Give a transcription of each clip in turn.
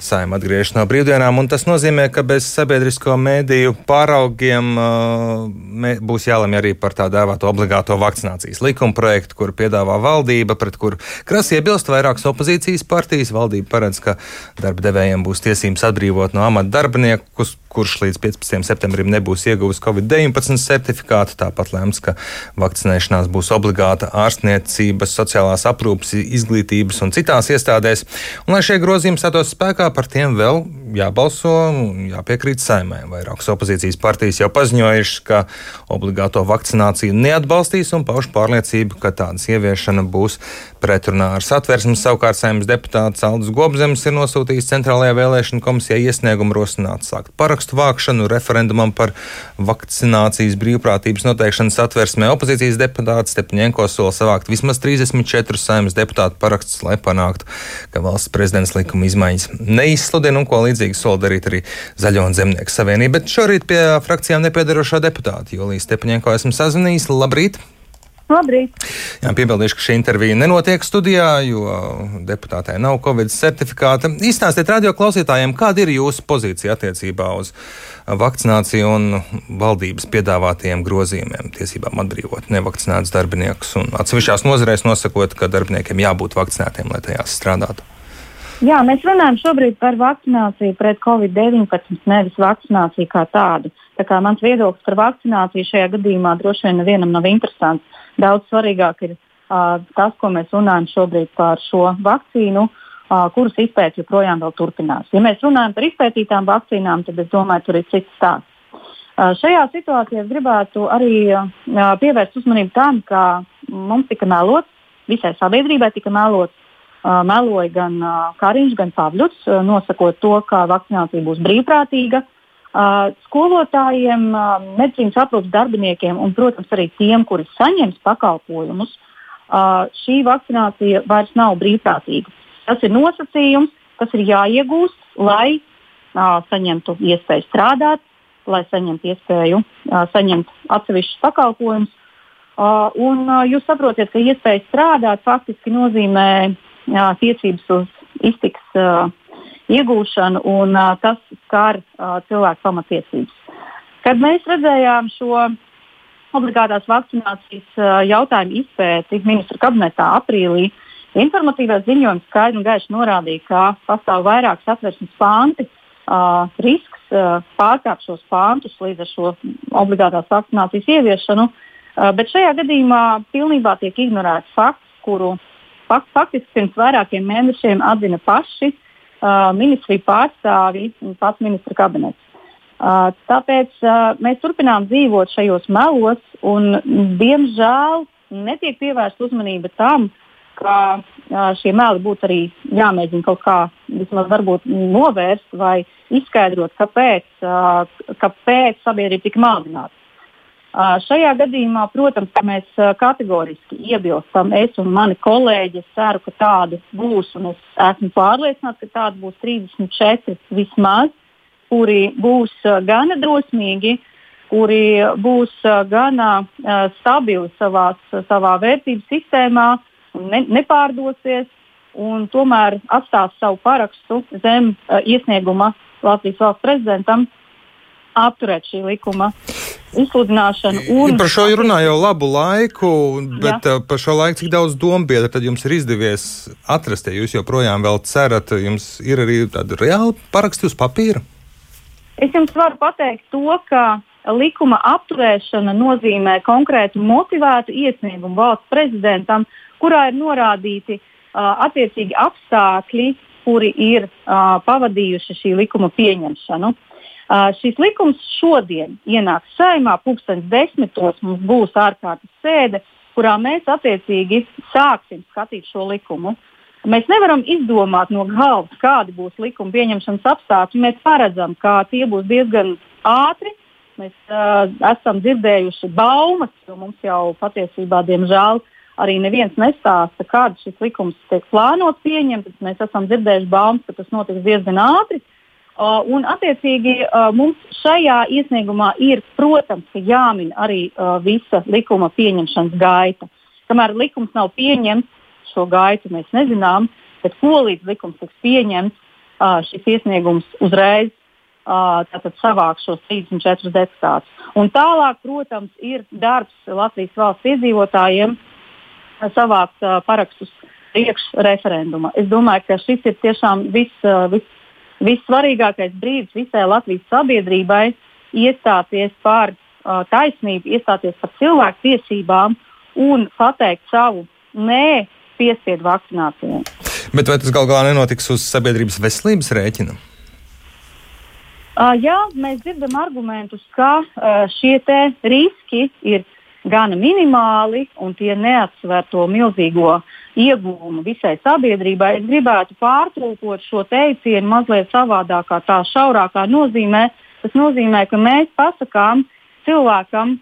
saima atgriežas no brīvdienām, un tas nozīmē, ka bez sabiedrisko mēdīju pāraugiem uh, būs jālemj arī par tā dēvēto obligāto vakcinācijas likuma projektu, kur piedāvā valdība, pret kur krasi iebilst vairākas opozīcijas partijas. Valdība paredz, ka darba devējiem būs tiesības atbrīvot no amata darbiniekus, kurš līdz 15. septembrim nebūs ieguvis Covid-19 certifikātu. Tāpat lēms, ka vakcinēšanās būs obligāta ārstniecības, sociālās aprūpes, izglītības un citās iestādēs. Un, lai šie grozījumi stātos spēkā, par tiem vēl jābalso un jāpiekrīt saimē. Vairākas opozīcijas partijas jau paziņojušas, ka obligāto vakcināciju neatbalstīs un pauž pārliecību, ka tādas ieviešana būs pretrunā ar satversmes. Savukārt saimnes deputāts Aldis Gobzems ir nosūtījis Centrālajā vēlēšana komisijai iesniegumu rosināt sākt parakstu vākšanu referendumam par vakcinācijas brīvprātības noteikšanu satversmē. Opozīcijas deputāts Stepņēnko sola savākt vismaz 34 saimnes deputātu parakstus, lai panāktu, ka valsts prezidents likuma izmaiņas neizsludina un ko līdzīgi sola darīt arī Zaļo un Zemnieku savienība. Bet šorīt pie frakcijām nepiedarošā deputāta Julijas Stepņēnko esmu sazvanījis. Labrīt! Labrīt! Jā, piebildīšu, ka šī intervija nenotiek studijā, jo deputātei nav Covid certifikāta. Izstāstiet radio klausītājiem, kāda ir jūsu pozīcija attiecībā uz vakcināciju un valdības piedāvātajiem grozījumiem, tiesībām atbrīvot nevakcinētus darbiniekus un atsevišķās nozarēs nosakot, ka darbiniekiem jābūt vakcinētiem, lai tajās strādātu. Jā, mēs runājam šobrīd par vakcināciju pret covid-19, nevis vakcināciju kā tādu. Tā kā mans viedoklis par vakcināciju šajā gadījumā droši vien nevienam nav interesants. Daudz svarīgāk ir uh, tas, ko mēs runājam šobrīd par šo vakcīnu, uh, kuras izpēta joprojām turpinās. Ja mēs runājam par izpētītām vakcīnām, tad es domāju, tur ir cits stāsts. Uh, šajā situācijā gribētu arī uh, pievērst uzmanību tam, ka mums tika melots, visai sabiedrībai tika melots. Uh, meloja gan uh, Kariņš, gan Pavļuts, uh, nosakot to, ka vakcinācija būs brīvprātīga. Skolotājiem, medicīnas aprūpas darbiniekiem un, protams, arī tiem, kuri saņems pakalpojumus, šī vakcinācija vairs nav brīvprātīga. Tas ir nosacījums, kas ir jāiegūst, lai saņemtu iespēju strādāt, lai saņemtu iespēju saņemt atsevišķus pakalpojumus. Un jūs saprotat, ka iespēja strādāt faktiski nozīmē tiesības uz iztiks iegūšanu, un uh, tas skar uh, cilvēku pamatiesības. Kad mēs redzējām šo obligātās vakcinācijas uh, jautājumu izpēti ministra kabinetā aprīlī, informatīvais ziņojums skaidri un gaiši norādīja, ka pastāv vairākas atversmes panti, uh, risks uh, pārkāpt šos pantus līdz ar šo obligātās vakcinācijas ieviešanu, uh, bet šajā gadījumā pilnībā tiek ignorēts fakts, kuru faktiski pirms vairākiem mēnešiem atzina paši uh, ministriju pārstāvji un pats ministra kabinets. Uh, tāpēc uh, mēs turpinām dzīvot šajos melos, un diemžēl netiek pievērsta uzmanība tam, ka uh, šie meli būtu arī jāmēģina kaut kā vismaz varbūt novērst vai izskaidrot, kāpēc, uh, kāpēc sabiedrība tika maldināta. Šajā gadījumā, protams, mēs kategoriski iebilstam. Es un mani kolēģi ceru, ka tādu būs, es esmu pārliecināts, ka tādu būs 34 vismaz, kuri būs gana drosmīgi, kuri būs gana stabili savās, savā vērtību sistēmā, ne, nepārdosies un tomēr atstās savu parakstu zem iesnieguma Latvijas valsts prezidentam apturēt šī likuma izsludināšanu. Un... Par šo runā jau labu laiku, bet. Uh, par šo laiku cik daudz dombiedru tad jums ir izdevies atrast, ja jūs joprojām vēl cerat, jums ir arī tāda reāla paraksti uz papīra? Es jums varu pateikt to, ka likuma apturēšana nozīmē konkrētu motivētu iesniegumu valsts prezidentam, kurā ir norādīti uh, attiecīgi apstākļi, kuri ir uh, pavadījuši šī likuma pieņemšanu. Uh, šis likums šodien ienāks saimā, pulkstenis desmitos mums būs ārkārtas sēde, kurā mēs attiecīgi sāksim skatīt šo likumu. Mēs nevaram izdomāt no galvas, kādi būs likuma pieņemšanas apstākļi. Mēs paredzam, ka tie būs diezgan ātri. Mēs uh, esam dzirdējuši baumas, jo mums jau patiesībā, diemžēl, arī neviens nestāsta, kāds šis likums tiek plānots pieņemt. Mēs esam dzirdējuši baumas, ka tas notiks diezgan ātri. Uh, Uh, un, attiecīgi, uh, mums šajā iesniegumā ir, protams, jāmin arī uh, visa likuma pieņemšanas gaita. Kamēr likums nav pieņemts, šo gaitu mēs nezinām, bet ko līdz likums tiks pieņemts, šis iesniegums uzreiz tātad savāks šos 34 deputātus. Un tālāk, protams, ir darbs Latvijas valsts iedzīvotājiem savākt parakstus priekš referenduma. Es domāju, ka šis ir tiešām viss, viss, vissvarīgākais brīdis visai Latvijas sabiedrībai iestāties par uh, taisnību, iestāties par cilvēku tiesībām un pateikt savu nē piespiedu vakcinācijai. Bet vai tas gal galā nenotiks uz sabiedrības veselības rēķina? Uh, jā, mēs dzirdam argumentus, ka uh, šie riski ir gana minimāli un tie neatsver to milzīgo ieguvumu visai sabiedrībai. Es gribētu pārtulkot šo teicienu mazliet savādākā, tā šaurākā nozīmē. Tas nozīmē, ka mēs pasakām cilvēkam,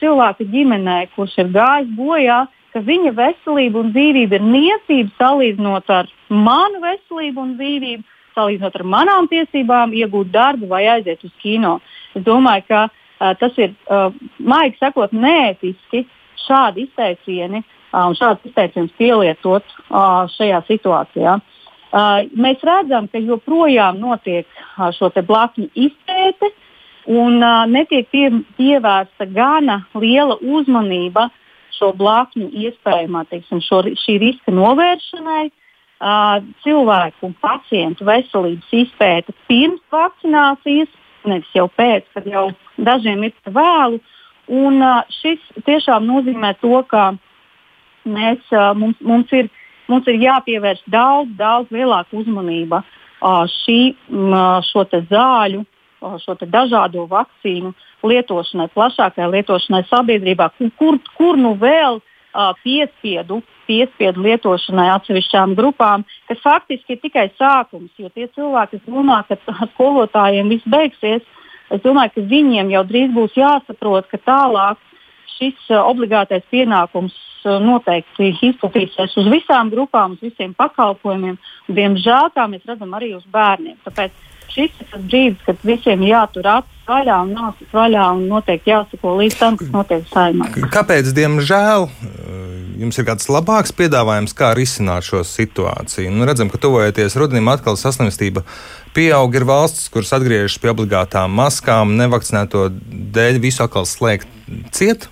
cilvēka ģimenei, kurš ir gājis bojā, ka viņa veselība un dzīvība ir niecība salīdzinot ar manu veselību un dzīvību, salīdzinot ar manām tiesībām, iegūt darbu vai aiziet uz kino. Es domāju, ka uh, tas ir, uh, maigi sakot, neētiski šādi izteicieni un šāds izteiciens pielietot uh, šajā situācijā. Uh, mēs redzam, ka joprojām notiek uh, šo blakņu izpēte un uh, netiek pie, pievērsta gana liela uzmanība uh, šo blakņu iespējamā teiksim, šo, šī riska novēršanai, uh, cilvēku un pacientu veselības izpēta pirms vakcinācijas, nevis jau pēc, kad jau dažiem ir vēlu. Un, uh, šis tiešām nozīmē to, ka mēs, mums, mums, ir, mums ir jāpievērš daudz, daudz lielāka uzmanība šī, šo zāļu šo dažādo vakcīnu lietošanai, plašākai lietošanai sabiedrībā, kur, kur nu vēl piespiedu, piespiedu lietošanai atsevišķām grupām, kas faktiski ir tikai sākums. Jo tie cilvēki, kas domā, ka skolotājiem viss beigsies, es domāju, ka viņiem jau drīz būs jāsaprot, ka tālāk šis uh, obligātais pienākums uh, noteikti izplatīsies uz visām grupām, uz visiem pakalpojumiem. Diemžēl tā mēs redzam arī uz bērniem. Tāpēc šis ir tas brīdis, kad visiem jātur acis vaļā un nāsis vaļā un noteikti jāsako līdz tam, kas notiek saimā. Kāpēc, diemžēl, jums ir kāds labāks piedāvājums, kā risināt šo situāciju? Nu, redzam, ka tuvojoties rudenim atkal saslimstība pieaug, ir valstis, kuras atgriežas pie obligātām maskām, nevakcinēto dēļ visu atkal slēgt ciet.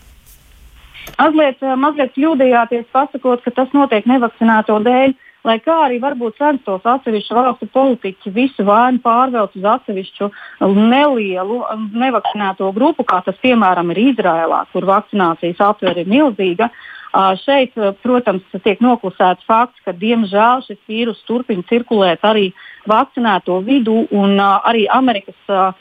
Mazliet, mazliet kļūdījāties, pasakot, ka tas notiek nevakcinēto dēļ. Lai kā arī varbūt censtos atsevišķu valstu politiķi visu vainu pārvelt uz atsevišķu nelielu nevakcinēto grupu, kā tas piemēram ir Izrēlā, kur vakcinācijas aptvere ir milzīga. Uh, šeit, protams, tiek noklusēts fakts, ka diemžēl šis vīrus turpina cirkulēt arī vakcinēto vidū un uh, arī Amerikas, uh,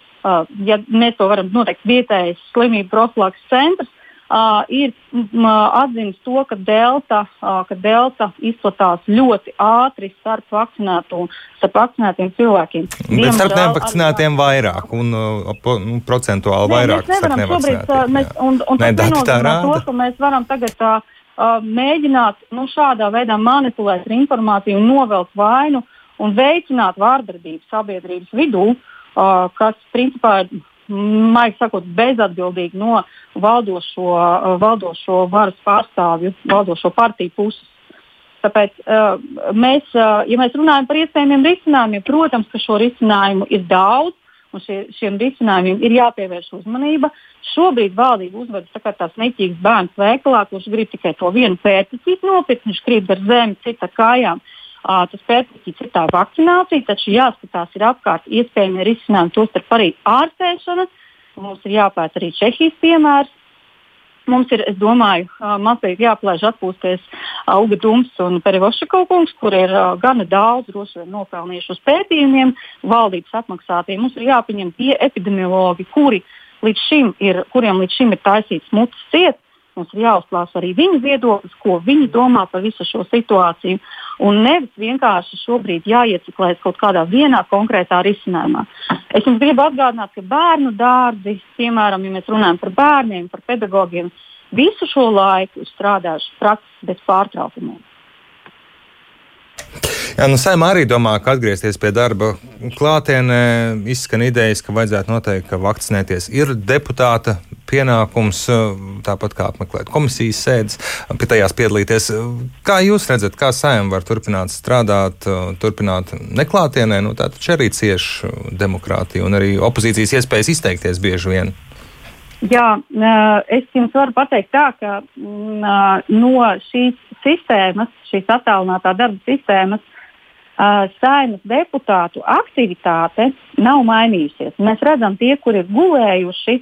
ja mēs to varam noteikt, vietējais slimību profilaks centrs uh, ir um, atzīmis to, ka delta, uh, ka delta izplatās ļoti ātri starp, starp vakcinētiem cilvēkiem. Bet starp nevakcinētiem vairāk un uh, nu, procentuāli vairāk. Mēs nevaram šobrīd, uh, mēs, un, un Nē, tas nenozīmē to, ka mēs varam tagad uh, uh, mēģināt nu, šādā veidā manipulēt ar informāciju novelt vainu un veicināt vārdarbību sabiedrības vidū, uh, kas principā ir maigi sakot, bezatbildīgi no valdošo, valdošo varas pārstāvju, valdošo partiju puses. Tāpēc uh, mēs, uh, ja mēs runājam par iespējamiem risinājumiem, protams, ka šo risinājumu ir daudz. Un šie, šiem risinājumiem ir jāpievērš uzmanība. Šobrīd valdība uzvedas tā kā tāds neķīgs bērns veikalā, kurš grib tikai to vienu pērtiķi nopirkt, viņš grib ar zemi, cita kājām. Uh, tas pētījums ir tā vakcinācija, taču jāskatās ir apkārt iespējami risinājumi, tostarp arī ārstēšana. Mums ir jāpēta arī Čehijas piemērs. Mums ir, es domāju, mazliet jāplēš atpūsties Auga Dums un Perivošakovs, kur ir gana daudz droši vien nopelnījuši uz pētījumiem, valdības apmaksātiem. Mums ir jāpieņem tie epidemiologi, kuri līdz šim ir, kuriem līdz šim ir taisīts mutes ciet. Mums ir jāuzklāsa arī viņu viedoklis, ko viņi domā par visu šo situāciju un nevis vienkārši šobrīd jāieciklēs kaut kādā vienā konkrētā risinājumā. Es jums gribu atgādināt, ka bērnu dārzi, piemēram, ja mēs runājam par bērniem, par pedagogiem, visu šo laiku strādājuši praktiski bez pārtraukumiem. Jā, nu, Saimā arī domā, ka atgriezties pie darba klātienē izskan idejas, ka vajadzētu noteikti ka vakcinēties. Ir deputāta pienākums, tāpat kā apmeklēt komisijas sēdes, pie tajās piedalīties. Kā jūs redzat, kā saimnieks var turpināt strādāt, turpināt neklātienē? Nu, tā taču arī cieši demokrātija un arī opozīcijas iespējas izteikties bieži vien. Jā, es jums varu pateikt tā, ka no šīs sistēmas, šīs attālinātā darba sistēmas, saimnes deputātu aktivitāte nav mainījusies. Mēs redzam, tie, kur ir gulējuši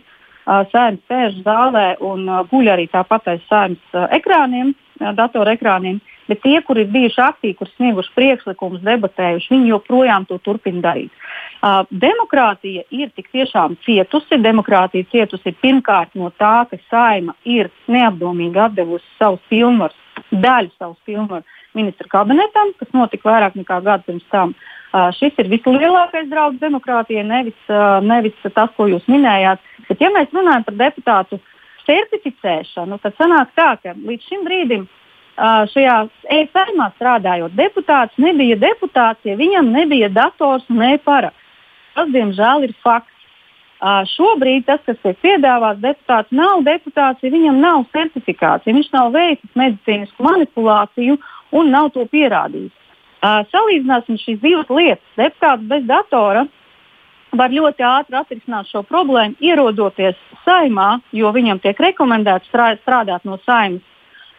saimnes sēžu zālē un guļ arī tāpat aiz saimnes ekrāniem, datorekrāniem, bet tie, kur ir bijuši aktīvi, kur snieguši priekšlikumus, debatējuši, viņi joprojām to turpina darīt. Uh, demokrātija ir tik tiešām cietusi. Demokrātija cietusi pirmkārt no tā, ka saima ir neapdomīgi atdevusi savus pilnvarus, daļu savus pilnvarus ministra kabinetam, kas notika vairāk nekā gadu pirms tam. Uh, šis ir vislielākais draudz demokrātijai, nevis, uh, nevis tas, ko jūs minējāt. Bet, ja mēs runājam par deputātu certificēšanu, tad sanāk tā, ka līdz šim brīdim šajā e-saimā strādājot, deputāts nebija deputāts, ja viņam nebija dators un e-paraksts. Tas, diemžēl, ir fakts. Uh, šobrīd tas, kas tiek piedāvāts, deputāts nav deputāts, ja viņam nav certifikācija, viņš nav veicis medicīnisku manipulāciju un nav to pierādījis. Uh, salīdzināsim šīs divas lietas. Deputāts bez datora var ļoti ātri atrisināt šo problēmu, ierodoties saimā, jo viņam tiek rekomendēts strādāt no saimas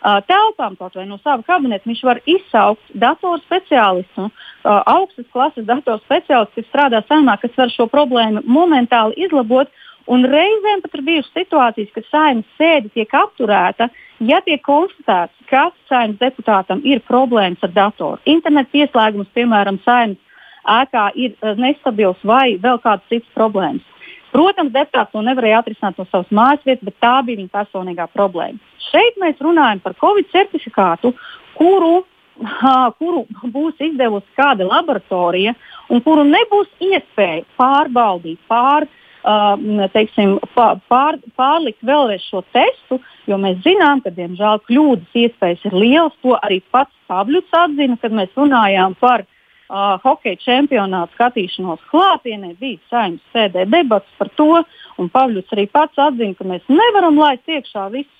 uh, telpām, kaut vai no sava kabineta, viņš var izsaukt datoru speciālistu, uh, augstas klases datoru speciālistu, kas strādā saimā, kas var šo problēmu momentāli izlabot. Un reizēm pat ir bijušas situācijas, kad saimnes sēde tiek apturēta, ja tiek konstatēts, ka saimnes deputātam ir problēmas ar datoru. Interneta pieslēgums, piemēram, saimnes ēkā ir nestabils vai vēl kādas citas problēmas. Protams, deputāts to nevarēja atrisināt no savas mājas vietas, bet tā bija viņa personīgā problēma. Šeit mēs runājam par Covid certifikātu, kuru, ha, kuru būs izdevusi kāda laboratorija un kuru nebūs iespēja pārbaudīt, pār, uh, teiksim, pār, pārlikt vēlreiz šo testu, jo mēs zinām, ka diemžēl kļūdas iespējas ir lielas. To arī pats Pabļuts atzina, kad mēs runājām par uh, uh, hokeja čempionāta skatīšanos klātienē, bija saimnes sēdē debats par to, un Pavļus arī pats atzina, ka mēs nevaram laist iekšā visus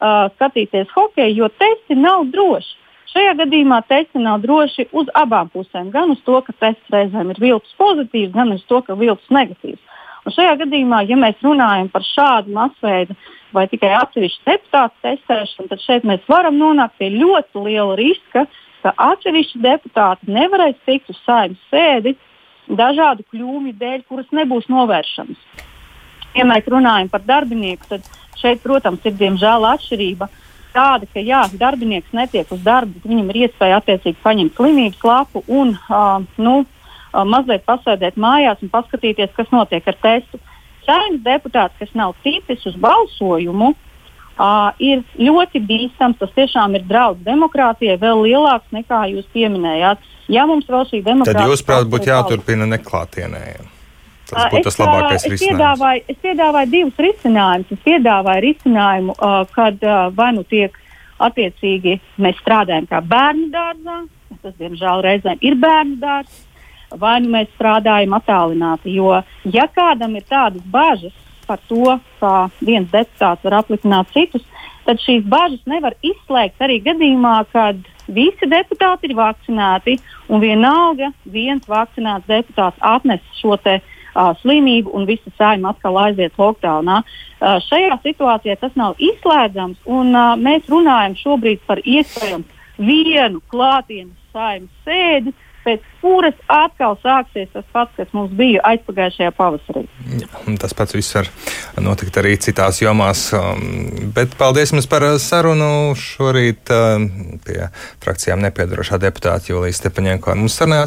uh, skatīties hokeju, jo testi nav droši. Šajā gadījumā testi nav droši uz abām pusēm. Gan uz to, ka tests reizēm ir viltus pozitīvs, gan uz to, ka viltus negatīvs. Un šajā gadījumā, ja mēs runājam par šādu masveidu vai tikai atsevišķu deputātu testēšanu, tad šeit mēs varam nonākt pie ļoti liela riska, ka atsevišķi deputāti nevarēs tikt uz saimnes sēdi dažādu kļūmju dēļ, kuras nebūs novēršamas. Ja mēs runājam par darbinieku, tad šeit, protams, ir diemžēl atšķirība tāda, ka jā, darbinieks netiek uz darbu, viņam ir iespēja attiecīgi paņemt slimības lapu un uh, nu, uh, mazliet pasēdēt mājās un paskatīties, kas notiek ar testu. Saimnes deputāts, kas nav ticis uz balsojumu, uh, ir ļoti bīstams. Tas tiešām ir draudz demokrātijai vēl lielāks nekā jūs pieminējāt. Ja mums vēl šī demokrātija. Tad jūs, prāt, būtu jāturpina neklātienē. Tas būtu tas labākais es, risinājums. Piedāvāju, es piedāvāju divus risinājumus. Es piedāvāju risinājumu, uh, kad uh, vai nu tiek attiecīgi mēs strādājam kā bērnu dārzā, tas diemžēl reizēm ir bērnu dārzs, vai nu mēs strādājam attālināti. Jo, ja kādam ir tādas bažas, par to, kā viens deputāts var aplikināt citus, tad šīs bažas nevar izslēgt arī gadījumā, kad visi deputāti ir vakcinēti un vienalga viens vakcinēts deputāts atnes šo te, uh, slimību un visa saima atkal aiziet lockdownā. Uh, šajā situācijā tas nav izslēdzams un uh, mēs runājam šobrīd par iespējamu vienu klātienes saimas sēdi, pēc kuras atkal sāksies tas pats, kas mums bija aizpagājušajā pavasarī. Tas pats viss var notikt arī citās jomās. Um, bet paldies jums par sarunu šorīt um, pie frakcijām nepiedarošā deputāta Jūlijas Stepaņēko. Mums sarunājās